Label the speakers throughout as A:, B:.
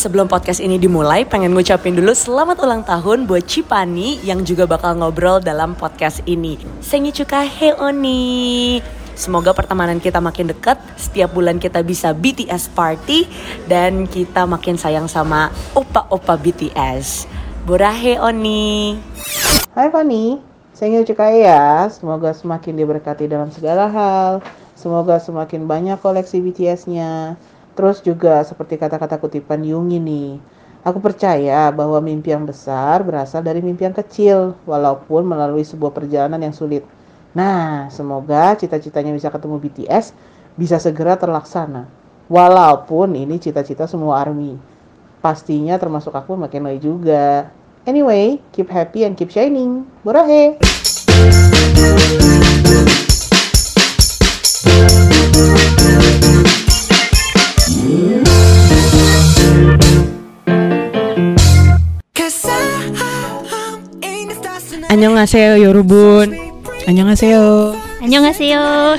A: sebelum podcast ini dimulai, pengen ngucapin dulu selamat ulang tahun buat Cipani yang juga bakal ngobrol dalam podcast ini. Sengi cuka heoni. Semoga pertemanan kita makin dekat, setiap bulan kita bisa BTS party, dan kita makin sayang sama opa-opa BTS. Borahe Oni.
B: Hai Fani, saya cukai ya. Semoga semakin diberkati dalam segala hal. Semoga semakin banyak koleksi BTS-nya. Terus juga seperti kata-kata kutipan Yung ini. Aku percaya bahwa mimpi yang besar berasal dari mimpi yang kecil, walaupun melalui sebuah perjalanan yang sulit. Nah, semoga cita-citanya bisa ketemu BTS bisa segera terlaksana. Walaupun ini cita-cita semua ARMY. Pastinya termasuk aku makin lagi juga. Anyway, keep happy and keep shining. Borahe!
A: Annyeonghaseyo Yorubun.
B: 안녕하세요.
C: 안녕하세요.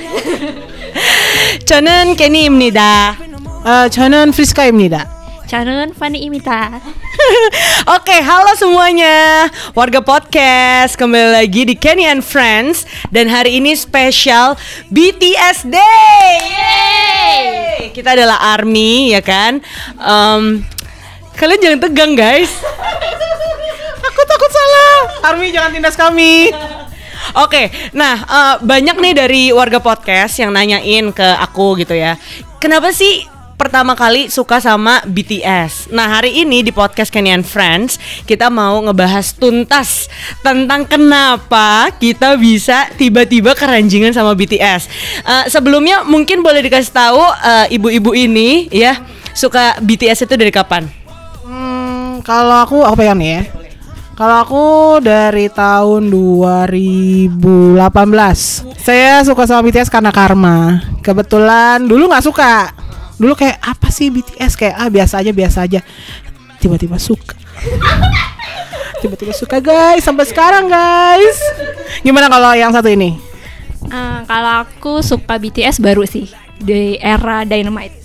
A: 저는 케니입니다.
B: 아, 저는 프리스카입니다.
C: 저는 Fani입니다.
A: Oke, halo semuanya Warga podcast Kembali lagi di Kenny and Friends Dan hari ini spesial BTS Day Yeay! Kita adalah ARMY, ya kan Em, Kalian jangan tegang guys
B: Aku takut salah. Army jangan tindas kami.
A: Oke, nah eh, banyak nih dari warga podcast yang nanyain ke aku gitu ya. Kenapa sih pertama kali suka sama BTS? Nah hari ini di podcast Kenny and Friends kita mau ngebahas tuntas tentang kenapa kita bisa tiba-tiba keranjingan sama BTS. Eh, sebelumnya mungkin boleh dikasih tahu eh, ibu-ibu ini ya suka BTS itu dari kapan?
B: Hmm, kalau aku apa ya nih ya? Kalau aku dari tahun 2018 Saya suka sama BTS karena karma Kebetulan dulu nggak suka Dulu kayak apa sih BTS Kayak ah biasa aja biasa aja Tiba-tiba suka Tiba-tiba suka guys Sampai sekarang guys Gimana kalau yang satu ini?
C: Eh, kalau aku suka BTS baru sih di era Dynamite.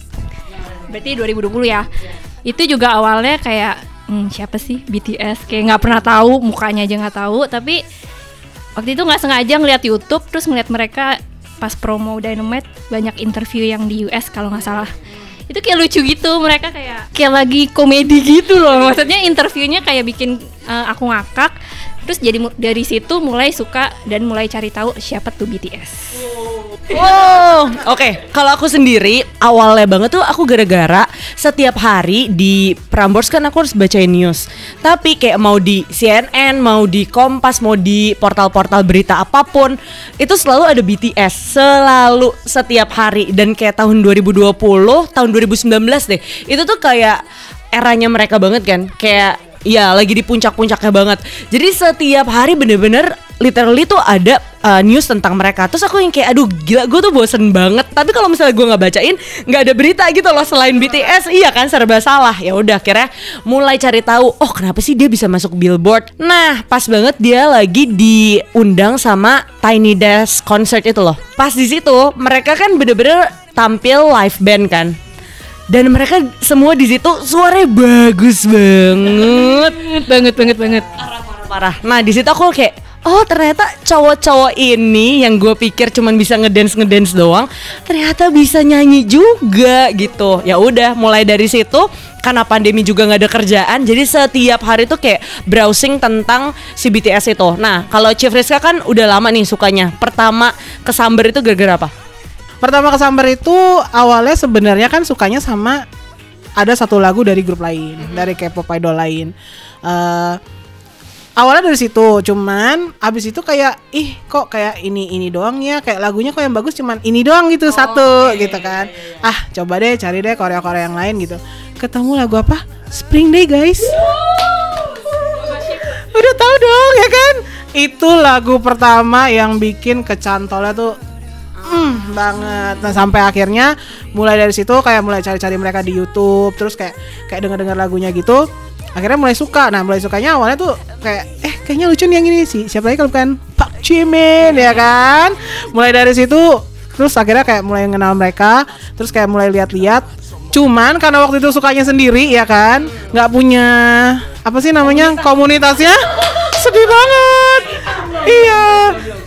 C: Berarti 2020 ya. Itu juga awalnya kayak hmm, siapa sih BTS? Kayak nggak pernah tahu mukanya aja nggak tahu. Tapi waktu itu nggak sengaja ngeliat YouTube terus ngeliat mereka pas promo Dynamite banyak interview yang di US kalau nggak salah. Itu kayak lucu gitu mereka kayak kayak lagi komedi gitu loh. Maksudnya interviewnya kayak bikin eh, aku ngakak. Terus jadi dari situ mulai suka dan mulai cari tahu siapa tuh BTS.
A: Wow, oke. Kalau aku sendiri awalnya banget tuh aku gara-gara setiap hari di Prambors kan aku harus bacain news. Tapi kayak mau di CNN, mau di Kompas, mau di portal-portal berita apa pun, itu selalu ada BTS. Selalu setiap hari dan kayak tahun 2020, tahun 2019 deh. Itu tuh kayak eranya mereka banget kan. Kayak ya lagi di puncak-puncaknya banget. Jadi setiap hari bener-bener literally tuh ada uh, news tentang mereka. Terus aku yang kayak aduh gila gue tuh bosen banget. Tapi kalau misalnya gue nggak bacain nggak ada berita gitu loh selain BTS. Iya kan serba salah. Ya udah akhirnya mulai cari tahu. Oh kenapa sih dia bisa masuk Billboard? Nah pas banget dia lagi diundang sama Tiny Desk concert itu loh. Pas di situ mereka kan bener-bener tampil live band kan dan mereka semua di situ suaranya bagus banget.
C: Banget banget banget.
A: parah nah di situ aku kayak oh ternyata cowok-cowok ini yang gue pikir cuman bisa ngedance ngedance doang ternyata bisa nyanyi juga gitu. Ya udah mulai dari situ karena pandemi juga nggak ada kerjaan jadi setiap hari tuh kayak browsing tentang si BTS itu. Nah kalau Chief Rizka kan udah lama nih sukanya. Pertama kesamber itu gara-gara apa
B: Pertama kesambar itu awalnya sebenarnya kan sukanya sama ada satu lagu dari grup lain, dari K-pop idol lain. Eh awalnya dari situ, cuman abis itu kayak ih kok kayak ini ini doang ya, kayak lagunya kok yang bagus cuman ini doang gitu satu gitu kan. Ah coba deh cari deh Korea Korea yang lain gitu. Ketemu lagu apa? Spring Day guys. Udah tahu dong ya kan? Itu lagu pertama yang bikin kecantolnya tuh Hmm, banget. Nah, sampai akhirnya mulai dari situ kayak mulai cari-cari mereka di YouTube, terus kayak kayak denger-denger lagunya gitu. Akhirnya mulai suka. Nah, mulai sukanya awalnya tuh kayak eh kayaknya lucu nih yang ini sih. Siapa lagi kalau bukan Pak Jimin ya kan? Mulai dari situ terus akhirnya kayak mulai kenal mereka, terus kayak mulai lihat-lihat Cuman karena waktu itu sukanya sendiri ya kan, nggak punya apa sih namanya komunitasnya, sedih banget. Iya.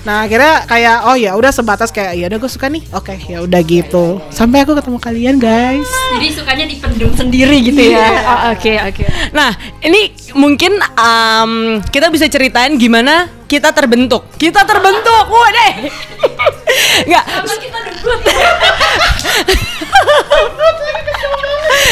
B: Nah akhirnya kayak oh ya udah sebatas kayak ya udah gue suka nih, oke ya udah gitu. Sampai aku ketemu kalian guys.
C: Jadi sukanya dipendam sendiri gitu ya. Oh, Oke oke.
A: Nah, ini mungkin um, kita bisa ceritain gimana kita terbentuk. Kita terbentuk, waduh. Enggak.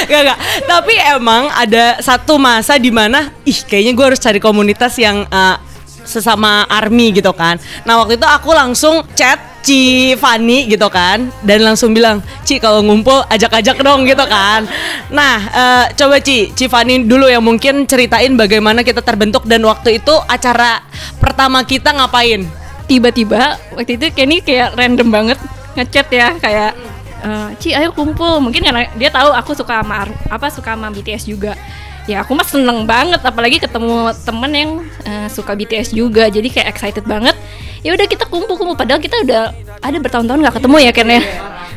A: Gak, gak. Tapi emang ada satu masa di mana, ih kayaknya gue harus cari komunitas yang uh, sesama army gitu kan. Nah waktu itu aku langsung chat Ci Fani gitu kan dan langsung bilang Ci kalau ngumpul ajak-ajak dong gitu kan. Nah eh, coba Ci, Ci Fani dulu yang mungkin ceritain bagaimana kita terbentuk dan waktu itu acara pertama kita ngapain?
C: Tiba-tiba waktu itu Kenny kayak random banget ngechat ya kayak eh, Ci ayo kumpul mungkin karena dia tahu aku suka sama apa suka sama BTS juga ya aku mah seneng banget apalagi ketemu temen yang eh, suka BTS juga jadi kayak excited banget. Ya udah kita kumpul kumpul padahal kita udah ada bertahun-tahun nggak ketemu ya Ken ya?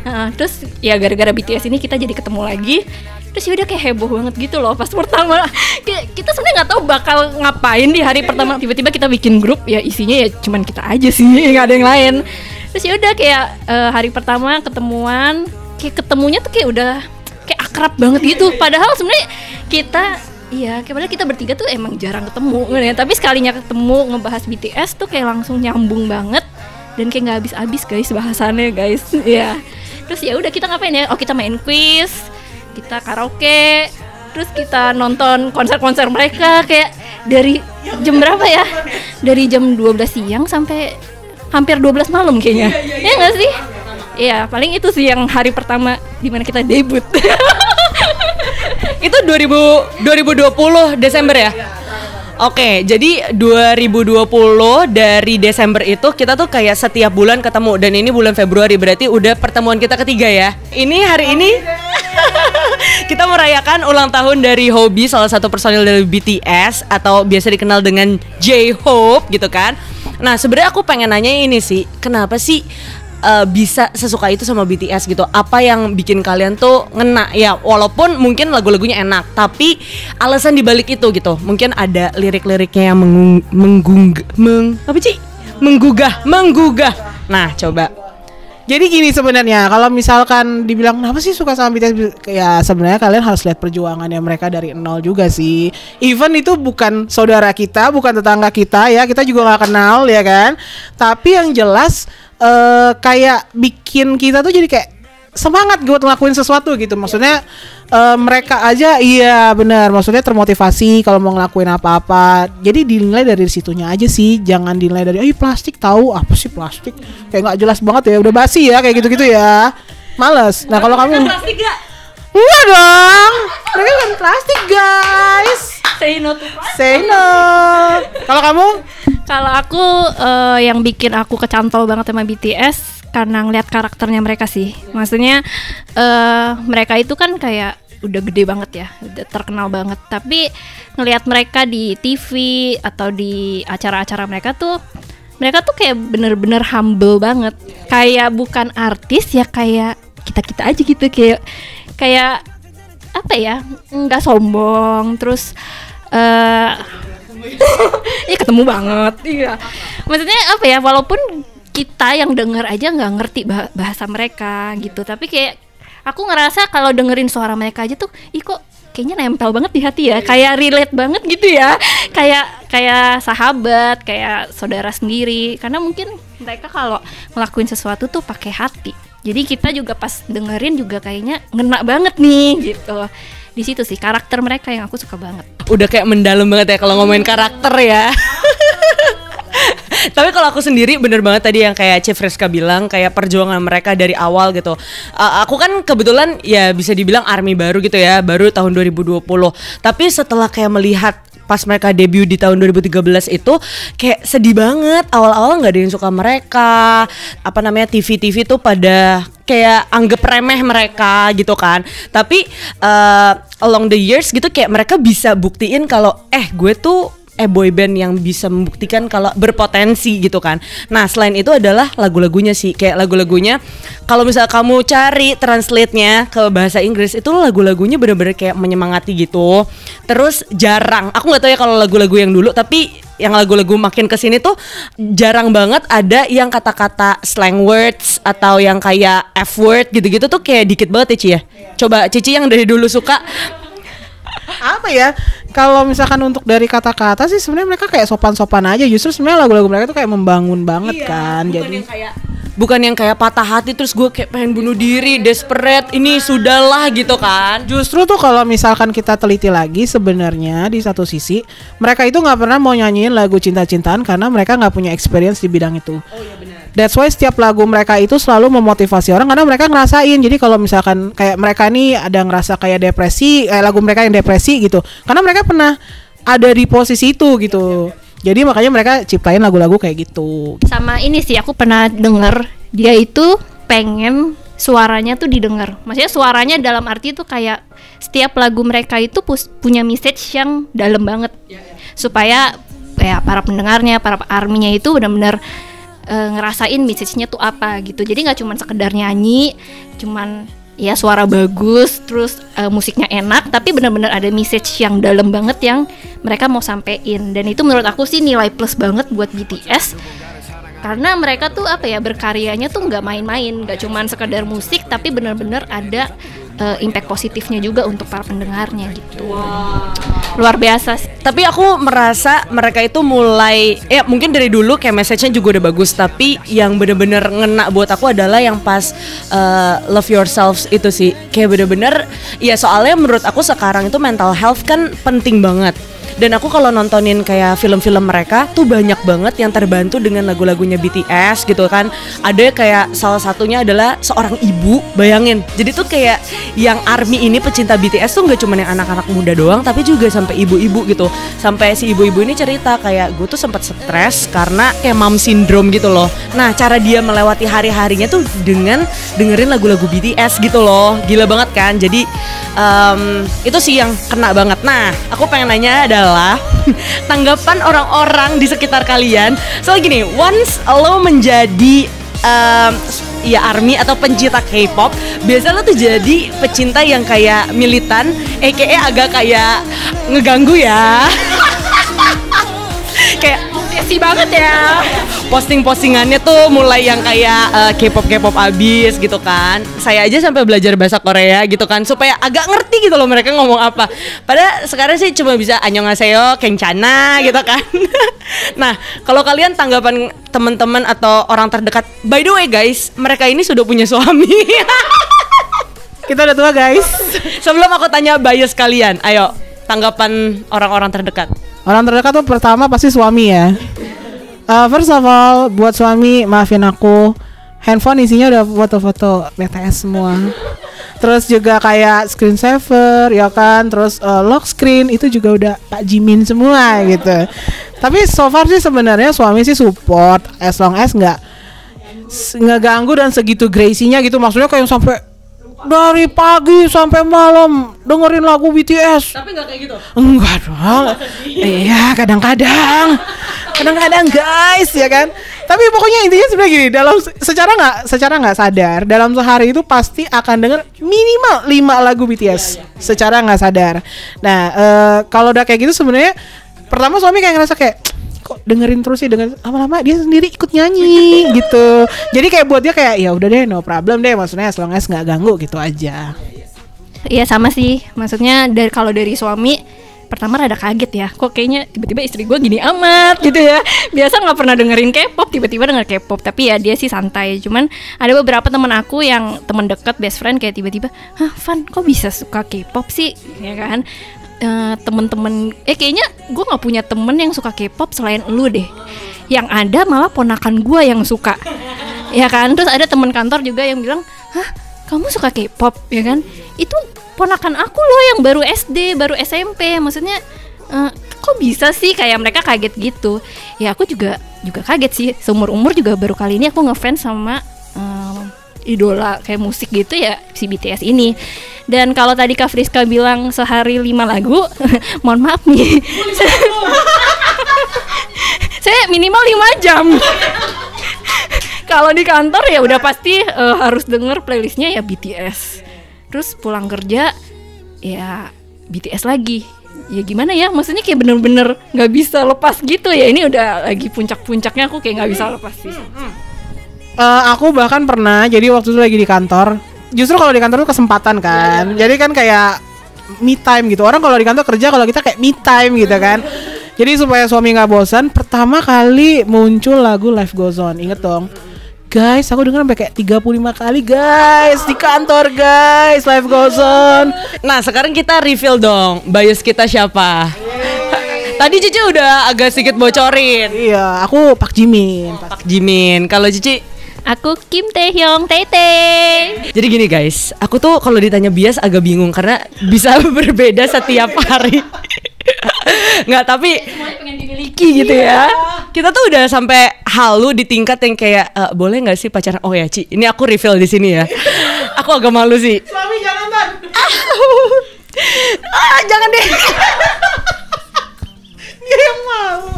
C: Heeh, terus ya gara-gara BTS ini kita jadi ketemu lagi. Terus ya udah kayak heboh banget gitu loh pas pertama. Kita sebenarnya nggak tahu bakal ngapain di hari pertama. Tiba-tiba kita bikin grup ya isinya ya cuman kita aja sih nggak ada yang lain. Terus ya udah kayak eh, hari pertama ketemuan kayak ketemunya tuh kayak udah kayak akrab banget gitu. Padahal sebenarnya kita Iya, padahal kita bertiga tuh emang jarang ketemu, ya. tapi sekalinya ketemu ngebahas BTS tuh kayak langsung nyambung banget dan kayak nggak habis-habis guys bahasannya guys, Iya. Terus ya udah kita ngapain ya? Oh kita main quiz, kita karaoke, terus kita nonton konser-konser mereka kayak dari jam berapa ya? Dari jam 12 siang sampai hampir 12 malam kayaknya. Iya nggak sih? Iya, paling itu sih yang hari pertama di mana kita debut.
A: Itu 2000 2020 Desember ya? Oke, jadi 2020 dari Desember itu kita tuh kayak setiap bulan ketemu dan ini bulan Februari berarti udah pertemuan kita ketiga ya. Ini hari ini kita merayakan ulang tahun dari Hobi salah satu personil dari BTS atau biasa dikenal dengan J-Hope gitu kan. Nah, sebenarnya aku pengen nanya ini sih, kenapa sih eh, bisa sesuka itu sama BTS gitu. Apa yang bikin kalian tuh ngena ya walaupun mungkin lagu-lagunya enak, tapi alasan dibalik itu gitu. Mungkin ada lirik-liriknya yang mengung, menggung, meng, apa sih? Menggugah, menggugah. Nah, coba.
B: Jadi gini sebenarnya kalau misalkan dibilang kenapa sih suka sama BTS ya sebenarnya kalian harus lihat perjuangannya mereka dari nol juga sih. Even itu bukan saudara kita, bukan tetangga kita ya, kita juga nggak kenal ya kan. Tapi yang jelas eh, kayak bikin kita tuh jadi kayak semangat buat ngelakuin sesuatu gitu. Maksudnya eh, mereka aja iya benar, maksudnya termotivasi kalau mau ngelakuin apa-apa. Jadi dinilai dari situnya aja sih, jangan dinilai dari "Ih, plastik tahu apa sih plastik?" Kayak nggak jelas banget ya, udah basi ya kayak gitu-gitu ya. Males. Nah, kalau kamu Enggak dong. Mereka kan plastik, guys.
C: Say no to
B: Say no. Kalau kamu?
C: Kalau aku eh, yang bikin aku kecantol banget sama BTS karena ngeliat karakternya mereka sih. Maksudnya eh mereka itu kan kayak udah gede banget ya, udah terkenal banget. Tapi ngelihat mereka di TV atau di acara-acara mereka tuh mereka tuh kayak bener-bener humble banget. Kayak bukan artis ya kayak kita-kita aja gitu kayak kayak apa ya? nggak sombong terus eh Iya ketemu banget. Iya. Maksudnya apa ya? Walaupun kita yang denger aja nggak ngerti bah- bahasa mereka gitu, tapi kayak aku ngerasa kalau dengerin suara mereka aja tuh, ih kok kayaknya nempel banget di hati ya, kayak relate banget gitu ya, kayak kayak sahabat, kayak saudara sendiri. Karena mungkin mereka kalau ngelakuin sesuatu tuh pakai hati. Jadi kita juga pas dengerin juga kayaknya ngena banget nih gitu. Di situ sih karakter mereka yang aku suka banget.
A: udah kayak mendalam banget ya kalau ngomongin karakter ya. Tapi kalau aku sendiri bener banget tadi yang kayak Chief Rizka bilang kayak perjuangan mereka dari awal gitu. Uh, aku kan kebetulan ya bisa dibilang army baru gitu ya, baru tahun 2020. Tapi setelah kayak melihat pas mereka debut di tahun 2013 itu kayak sedih banget awal-awal nggak ada yang suka mereka apa namanya TV-TV tuh pada kayak anggap remeh mereka gitu kan tapi uh, along the years gitu kayak mereka bisa buktiin kalau eh gue tuh eh boy band yang bisa membuktikan kalau berpotensi gitu kan. Nah selain itu adalah lagu-lagunya sih kayak lagu-lagunya kalau misal kamu cari translate-nya ke bahasa Inggris itu lagu-lagunya bener-bener kayak menyemangati gitu. Terus jarang, aku nggak tahu ya kalau lagu-lagu yang dulu tapi yang lagu-lagu makin ke sini tuh jarang banget ada yang kata-kata slang words atau yang kayak F word gitu-gitu tuh kayak dikit banget ya Ci ya. Coba Cici yang dari dulu suka
B: apa ya? Kalau misalkan untuk dari kata-kata sih sebenarnya mereka kayak sopan-sopan aja. Justru sebenarnya lagu-lagu mereka tuh kayak membangun banget kan
A: bukan
B: jadi
A: yang kayak bukan yang kayak patah hati terus gue kayak pengen bunuh diri desperate ini sudahlah gitu kan.
B: Justru tuh kalau misalkan kita teliti lagi sebenarnya di satu sisi mereka itu nggak pernah mau nyanyiin lagu cinta-cintaan karena mereka nggak punya experience di bidang itu.
A: oh iya benar
B: That's why setiap lagu mereka itu selalu memotivasi orang karena mereka ngerasain. Jadi kalau misalkan kayak mereka nih ada ngerasa kayak depresi, kayak lagu mereka yang depresi gitu. Karena mereka pernah ada di posisi itu gitu. Jadi makanya mereka ciptain lagu-lagu kayak gitu.
C: Sama ini sih aku pernah denger dia itu pengen suaranya tuh didengar. Maksudnya suaranya dalam arti itu kayak setiap lagu mereka itu pus- punya message yang dalam banget. Supaya ya para pendengarnya, para arminya itu benar-benar eh, ngerasain message-nya tuh apa gitu. Jadi nggak cuma sekedar nyanyi, cuman ya suara bagus, terus eh, musiknya enak, tapi benar-benar ada message yang dalam banget yang mereka mau sampein. Dan itu menurut aku sih nilai plus banget buat BTS karena mereka tuh apa ya berkaryanya tuh nggak main-main nggak cuman sekedar musik tapi benar-benar ada eh, impact positifnya juga untuk para pendengarnya gitu. Luar biasa sih.
A: tapi aku merasa mereka itu mulai ya mungkin dari dulu kayak message-nya juga udah bagus tapi yang bener-bener ngena buat aku adalah yang pas uh, love yourselves itu sih. Kayak bener-bener ya soalnya menurut aku sekarang itu mental health kan penting banget dan aku kalau nontonin kayak film-film mereka tuh banyak banget yang terbantu dengan lagu-lagunya BTS gitu kan. Ada kayak salah satunya adalah seorang ibu bayangin. Jadi tuh kayak yang army ini pecinta BTS tuh nggak cuma yang anak-anak muda doang tapi juga sampai ibu-ibu gitu. Sampai si ibu-ibu ini cerita kayak gue tuh sempat stres karena kayak mom syndrome gitu loh. Nah cara dia melewati hari-harinya tuh dengan dengerin lagu-lagu BTS gitu loh. Gila banget kan? Jadi em, itu sih yang kena banget. Nah aku pengen nanya adalah tanggapan orang-orang di sekitar kalian. Soal gini once lo menjadi em, ya army atau pencinta K-pop biasa lo tuh jadi pecinta yang kayak militan aka agak kayak ngeganggu ya. Kayak
C: Obsesi banget ya
A: posting-postingannya tuh mulai yang kayak eh, K-pop K-pop abis gitu kan. Saya aja sampai belajar bahasa Korea gitu kan supaya agak ngerti gitu loh mereka ngomong apa. Padahal sekarang sih cuma bisa annyeonghaseyo, kencana gitu kan. nah, kalau kalian tanggapan teman-teman atau orang terdekat, by the way guys, mereka ini sudah punya suami.
B: Kita udah tua guys.
A: Sebelum aku tanya bias kalian, ayo tanggapan orang-orang terdekat.
B: Orang terdekat tuh pertama pasti suami ya. Uh, first of all, buat suami maafin aku. Handphone isinya udah foto-foto BTS semua. Terus juga kayak screensaver ya kan, terus uh, lock screen itu juga udah Pak Jimin semua gitu. Tapi so far sih sebenarnya suami sih support as long as nggak s- nggak ganggu dan segitu gracie-nya gitu. Maksudnya kayak sampai dari pagi sampai malam dengerin lagu BTS.
A: Tapi nggak kayak gitu.
B: Enggak dong. Iya, kadang-kadang. Kadang-kadang guys, ya kan. Tapi pokoknya intinya sebenarnya gini, dalam secara nggak secara nggak sadar, dalam sehari itu pasti akan denger minimal 5 lagu BTS secara nggak sadar. Nah, eh, kalau udah kayak gitu sebenarnya pertama suami kayak ngerasa kayak kok dengerin terus sih dengan lama-lama dia sendiri ikut nyanyi gitu. Jadi kayak buat dia kayak ya udah deh no problem deh maksudnya as long as nggak ganggu gitu aja.
C: Iya sama sih. Maksudnya dari kalau dari suami pertama rada kaget ya. Kok kayaknya tiba-tiba istri gue gini amat gitu ya. Biasa nggak pernah dengerin K-pop tiba-tiba denger K-pop. Tapi ya dia sih santai. Cuman ada beberapa teman aku yang teman dekat best friend kayak tiba-tiba hah Van kok bisa suka K-pop sih? Ya kan Eh, temen-temen eh kayaknya gue nggak punya temen yang suka K-pop selain lu deh. Yang ada malah ponakan gue yang suka. Ya kan? Terus ada teman kantor juga yang bilang hah kamu suka K-pop? Ya kan? Itu ponakan aku loh yang baru SD baru SMP maksudnya eh, kok bisa sih kayak mereka kaget gitu? Ya aku juga juga kaget sih. Seumur umur juga baru kali ini aku ngefans sama eh, idola kayak musik gitu ya si BTS ini dan kalau tadi Kak Friska bilang sehari lima lagu mohon maaf nih. Saya minimal 5 jam. Kalau di kantor ya udah pasti eh, harus denger playlistnya ya BTS terus pulang kerja ya BTS lagi. Ya gimana ya? Maksudnya kayak bener-bener nggak bisa lepas gitu ya. Ini udah lagi puncak-puncaknya aku kayak nggak bisa lepas sih.
B: Eh, aku bahkan pernah jadi waktu itu lagi di kantor. Justru kalau di kantor tuh kesempatan kan. Jadi kan kayak me time gitu. Orang kalau di kantor kerja kalau kita kayak me time gitu kan. Jadi supaya suami nggak bosan, pertama kali muncul lagu Life Goes On. Ingat dong. Guys, aku denger sampai kayak 35 kali guys di kantor guys, Life Goes On.
A: Nah sekarang kita reveal dong bias kita siapa Tadi Cici udah agak sedikit bocorin
B: Iya, aku Pak Jimin.
A: Pak Jimin Kalau Cici
C: aku Kim Taehyung Tete
A: Jadi gini guys, aku tuh kalau ditanya bias agak bingung karena bisa berbeda setiap hari. Nggak, tapi
C: pengen dimiliki gitu ya
A: kita tuh udah sampai halu di tingkat yang kayak "Eh, boleh nggak sih pacaran? Oh ya Ci, ini aku reveal di sini ya. aku agak malu sih.
B: Suami jangan Tan.
A: Ah, jangan deh.
B: Dia yang malu.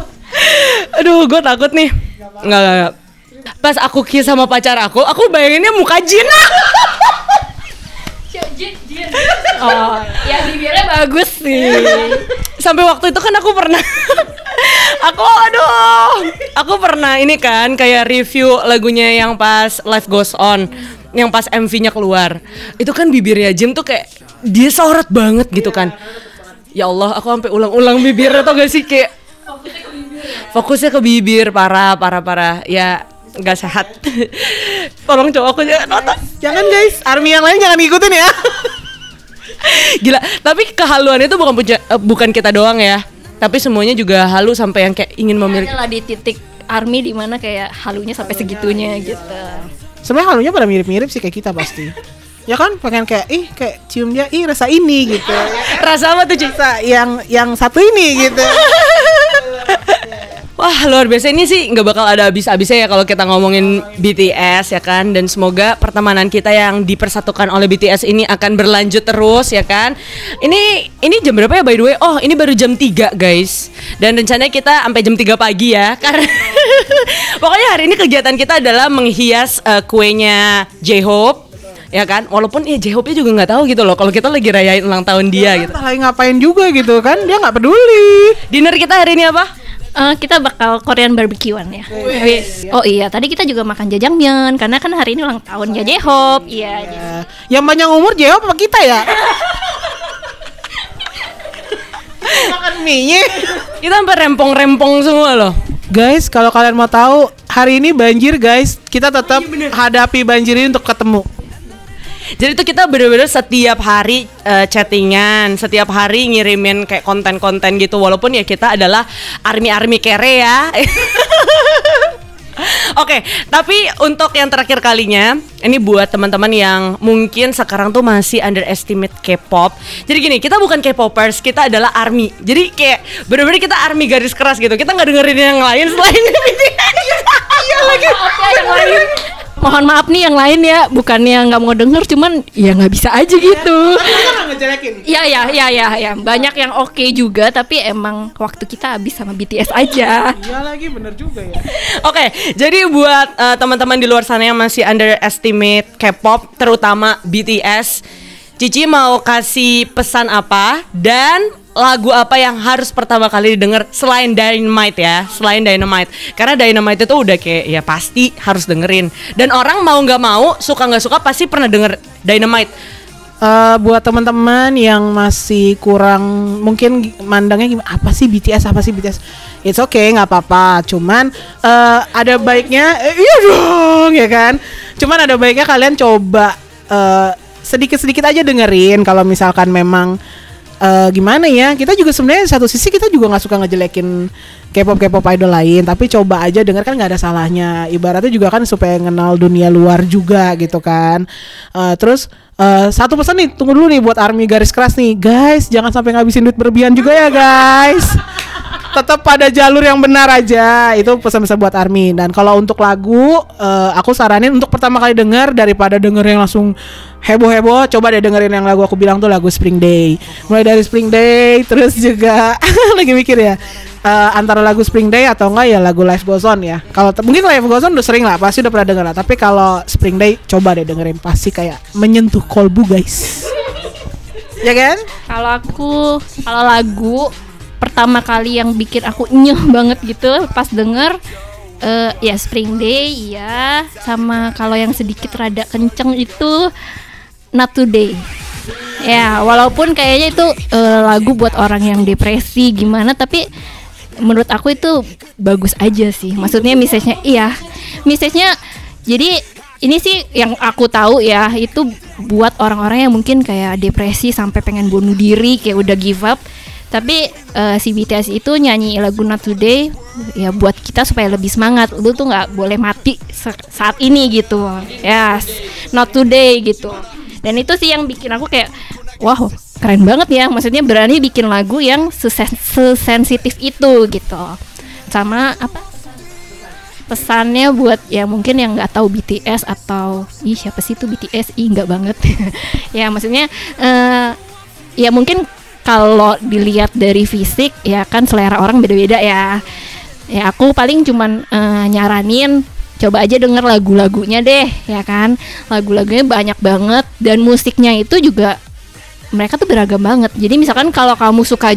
A: Aduh, gue takut nih. Nggak, nggak, nggak. Pas aku kiss sama pacar aku, aku bayanginnya muka Jin.
C: oh. Ya bibirnya bagus sih.
A: Sampai waktu itu kan aku pernah Aku aduh Aku pernah ini kan kayak review lagunya yang pas Life Goes On Yang pas MV-nya keluar. Itu kan bibirnya Jim tuh kayak Dia sorot banget gitu kan. Ya Allah aku sampai ulang-ulang bibirnya tau gak sih kayak Fokusnya ke bibir parah parah parah. Ya nggak sehat Tolong coba aku jangan nonton
B: Jangan guys, army yang lain jangan ngikutin ya.
A: Gila, tapi kehaluan itu bukan punya- eh, bukan kita doang ya. Tapi semuanya juga halu sampai yang kayak ingin memiliki.
C: adalah di titik army di mana kayak halunya sampai segitunya gitu
B: Sebenarnya halunya pada mirip-mirip sih kayak kita pasti. Ya kan pengen kayak ih kayak cium dia ih rasa ini gitu.
A: Rasa apa tuh, Ci?
B: Rasa yang yang satu ini gitu.
A: Wah, luar biasa ini sih nggak bakal ada habis-habisnya ya kalau kita ngomongin BTS ya kan dan semoga pertemanan kita yang dipersatukan oleh BTS ini akan berlanjut terus ya kan. Ini ini jam berapa ya by the way? Oh, ini baru jam 3, guys. Dan rencananya kita sampai jam 3 pagi ya. Karena pokoknya hari ini kegiatan kita adalah menghias eh, kuenya J-Hope ya kan walaupun ya J-Hope-nya juga nggak tahu gitu loh kalau kita lagi rayain ulang tahun dia gitu
B: Entah lagi ngapain juga gitu kan dia nggak peduli.
A: dinner kita hari ini apa
C: Eh, kita bakal Korean barbekyuan ya. Wis. Oh iya, tadi kita juga makan jajangmyeon karena kan hari ini ulang tahunnya J-Hope. Iya. jadi-
B: Ya, yang banyak umur jawab apa kita ya? Makan mie
A: kita sampai rempong-rempong semua loh
B: Guys, kalau kalian mau tahu, hari ini banjir guys. Kita tetap hadapi banjir ini untuk ketemu.
A: Jadi tuh kita bener-bener setiap hari eh, chattingan, setiap hari ngirimin kayak konten-konten gitu walaupun ya kita adalah army-army kere ya. Oke, tapi untuk yang terakhir kalinya, ini buat teman-teman yang mungkin sekarang tuh masih underestimate K-pop. Jadi gini, kita bukan K-popers, kita adalah army. Jadi kayak bener-bener kita army garis keras gitu. Kita nggak dengerin yang lain selain BTS. Iya lagi.
C: lain. Mohon maaf nih yang lain ya, bukannya nggak mau denger, cuman ya nggak bisa aja gitu.
B: ngejelekin.
C: Iya ya ya ya ya banyak yang oke juga tapi emang waktu kita habis sama BTS aja.
B: Iya lagi bener juga ya.
A: Oke, jadi buat eh, teman-teman di luar sana yang masih underestimate K-pop, terutama BTS, Cici mau kasih pesan apa dan lagu apa yang harus pertama kali didengar selain Dynamite ya, selain Dynamite. Karena Dynamite itu udah kayak ya pasti harus dengerin. Dan orang mau nggak mau, suka nggak suka pasti pernah denger Dynamite.
B: Eh, buat teman-teman yang masih kurang mungkin mandangnya gimana apa sih BTS apa sih BTS it's okay nggak apa-apa cuman eh, ada baiknya eh, iya dong ya kan cuman ada baiknya kalian coba eh, sedikit-sedikit aja dengerin kalau misalkan memang eh, gimana ya kita juga sebenarnya satu sisi kita juga nggak suka ngejelekin K-pop K-pop idol lain tapi coba aja denger kan nggak ada salahnya. Ibaratnya juga kan supaya kenal dunia luar juga gitu kan. Eh, terus eh, satu pesan nih tunggu dulu nih buat army garis keras nih. Guys jangan sampai ngabisin duit berlebihan juga ya guys tetap pada jalur yang benar aja itu pesan-pesan buat Army dan kalau untuk lagu eh, aku saranin untuk pertama kali denger daripada denger yang langsung heboh-heboh coba deh dengerin yang lagu aku bilang tuh lagu Spring Day mulai dari Spring Day terus juga lagi mikir ya eh, antara lagu Spring Day atau enggak ya lagu Life Goes On ya. Kalau mungkin Life Goes On udah sering lah, pasti udah pernah denger lah. Tapi kalau Spring Day coba deh dengerin pasti kayak menyentuh kolbu guys. ya kan?
C: Kalau aku kalau lagu pertama kali yang bikin aku nyeh banget gitu pas denger eh, ya Spring Day ya sama kalau yang sedikit rada kenceng itu Not Today. Ya, walaupun kayaknya itu eh, lagu buat orang yang depresi gimana tapi menurut aku itu bagus aja sih. Maksudnya message-nya iya. Message-nya jadi ini sih yang aku tahu ya itu buat orang-orang yang mungkin kayak depresi sampai pengen bunuh diri kayak udah give up. Tapi eh, si BTS itu nyanyi lagu Not Today ya buat kita supaya lebih semangat. Lu tuh nggak boleh mati saat ini gitu. Yes, Not Today gitu. Dan itu sih yang bikin aku kayak wow keren banget ya. Maksudnya berani bikin lagu yang sesen- sesensitif itu gitu. Sama apa? pesannya buat ya mungkin yang nggak tahu BTS atau ih siapa sih itu BTS ih nggak banget ya maksudnya eh ya mungkin kalau dilihat dari fisik ya kan selera orang beda-beda ya. Ya aku paling cuman eh, nyaranin coba aja denger lagu-lagunya deh ya kan. Lagu-lagunya banyak banget dan musiknya itu juga mereka tuh beragam banget. Jadi misalkan kalau kamu suka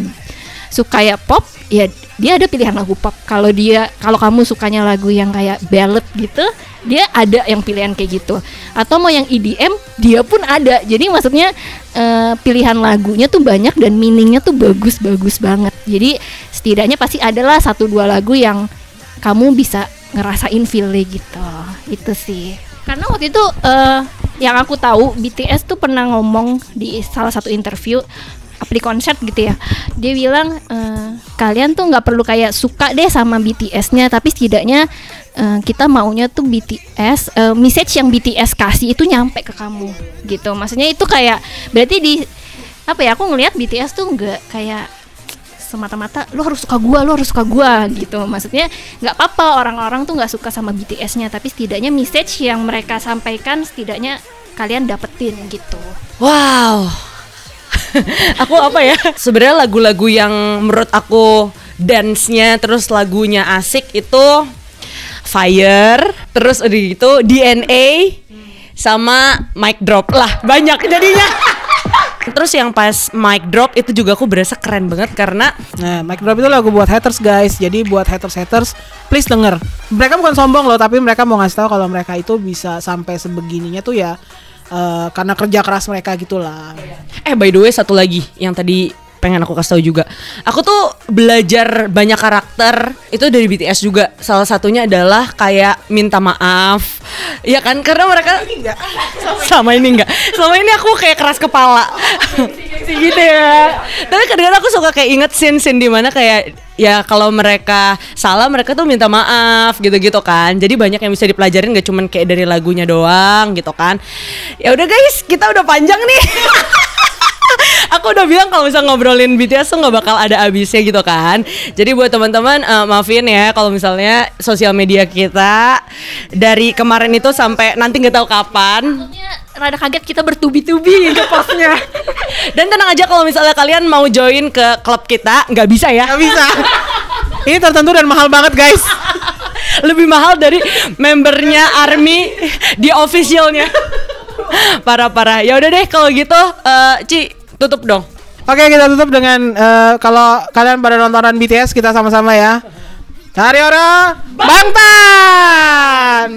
C: suka ya pop ya dia ada pilihan lagu pop. Kalau dia kalau kamu sukanya lagu yang kayak ballad gitu dia ada yang pilihan kayak gitu. Atau mau yang EDM dia pun ada. Jadi maksudnya eh, pilihan lagunya tuh banyak dan meaningnya tuh bagus-bagus banget. Jadi setidaknya pasti adalah satu dua lagu yang kamu bisa ngerasain feelnya gitu. Itu sih. Karena waktu itu eh, yang aku tahu BTS tuh pernah ngomong di salah satu interview apli konser gitu ya. Dia bilang eh, kalian tuh nggak perlu kayak suka deh sama BTS-nya tapi setidaknya eh, kita maunya tuh BTS eh, message yang BTS kasih itu nyampe ke kamu gitu. Maksudnya itu kayak berarti di apa ya aku ngelihat BTS tuh nggak kayak semata-mata lu harus suka gua lu harus suka gua gitu. Maksudnya nggak apa-apa orang-orang tuh nggak suka sama BTS-nya tapi setidaknya message yang mereka sampaikan setidaknya kalian dapetin gitu.
A: Wow. aku apa ya? Sebenarnya lagu-lagu yang menurut aku dance-nya terus lagunya asik itu Fire, terus udah gitu DNA sama Mic Drop lah banyak jadinya. terus yang pas Mic Drop itu juga aku berasa keren banget karena
B: Nah, Mic Drop itu lagu buat haters guys. Jadi buat haters-haters, please denger. Mereka bukan sombong loh, tapi mereka mau ngasih tahu kalau mereka itu bisa sampai sebegininya tuh ya eh, karena kerja keras mereka gitulah.
A: Eh by the way satu lagi yang tadi pengen aku kasih tahu juga. Aku tuh belajar banyak karakter itu dari BTS juga. Salah satunya adalah kayak minta maaf. Ya kan karena mereka sama ini enggak. Selama ini aku kayak keras kepala. gitu ya. Tapi kadang-kadang aku suka kayak inget scene-scene di mana kayak ya kalau mereka salah mereka tuh minta maaf gitu-gitu kan. Jadi banyak yang bisa dipelajarin gak cuman kayak dari lagunya doang gitu kan. Ya udah guys, kita udah panjang nih. aku udah bilang kalau misal ngobrolin BTS tuh nggak bakal ada habisnya gitu kan. Jadi buat teman-teman eh, maafin ya kalau misalnya sosial media kita dari kemarin itu sampai nanti nggak tahu kapan.
C: Maksudnya rada kaget kita bertubi-tubi gitu postnya
A: Dan tenang aja kalau misalnya kalian mau join ke klub kita nggak bisa ya.
B: Gak bisa. Ini tertentu dan mahal banget guys.
A: Lebih mahal dari membernya Army di officialnya. Parah-parah. Ya udah deh kalau gitu eh, Ci tutup dong.
B: Oke kita tutup dengan eh, kalau kalian pada nontonan BTS kita sama-sama ya. Cari orang Bangtan.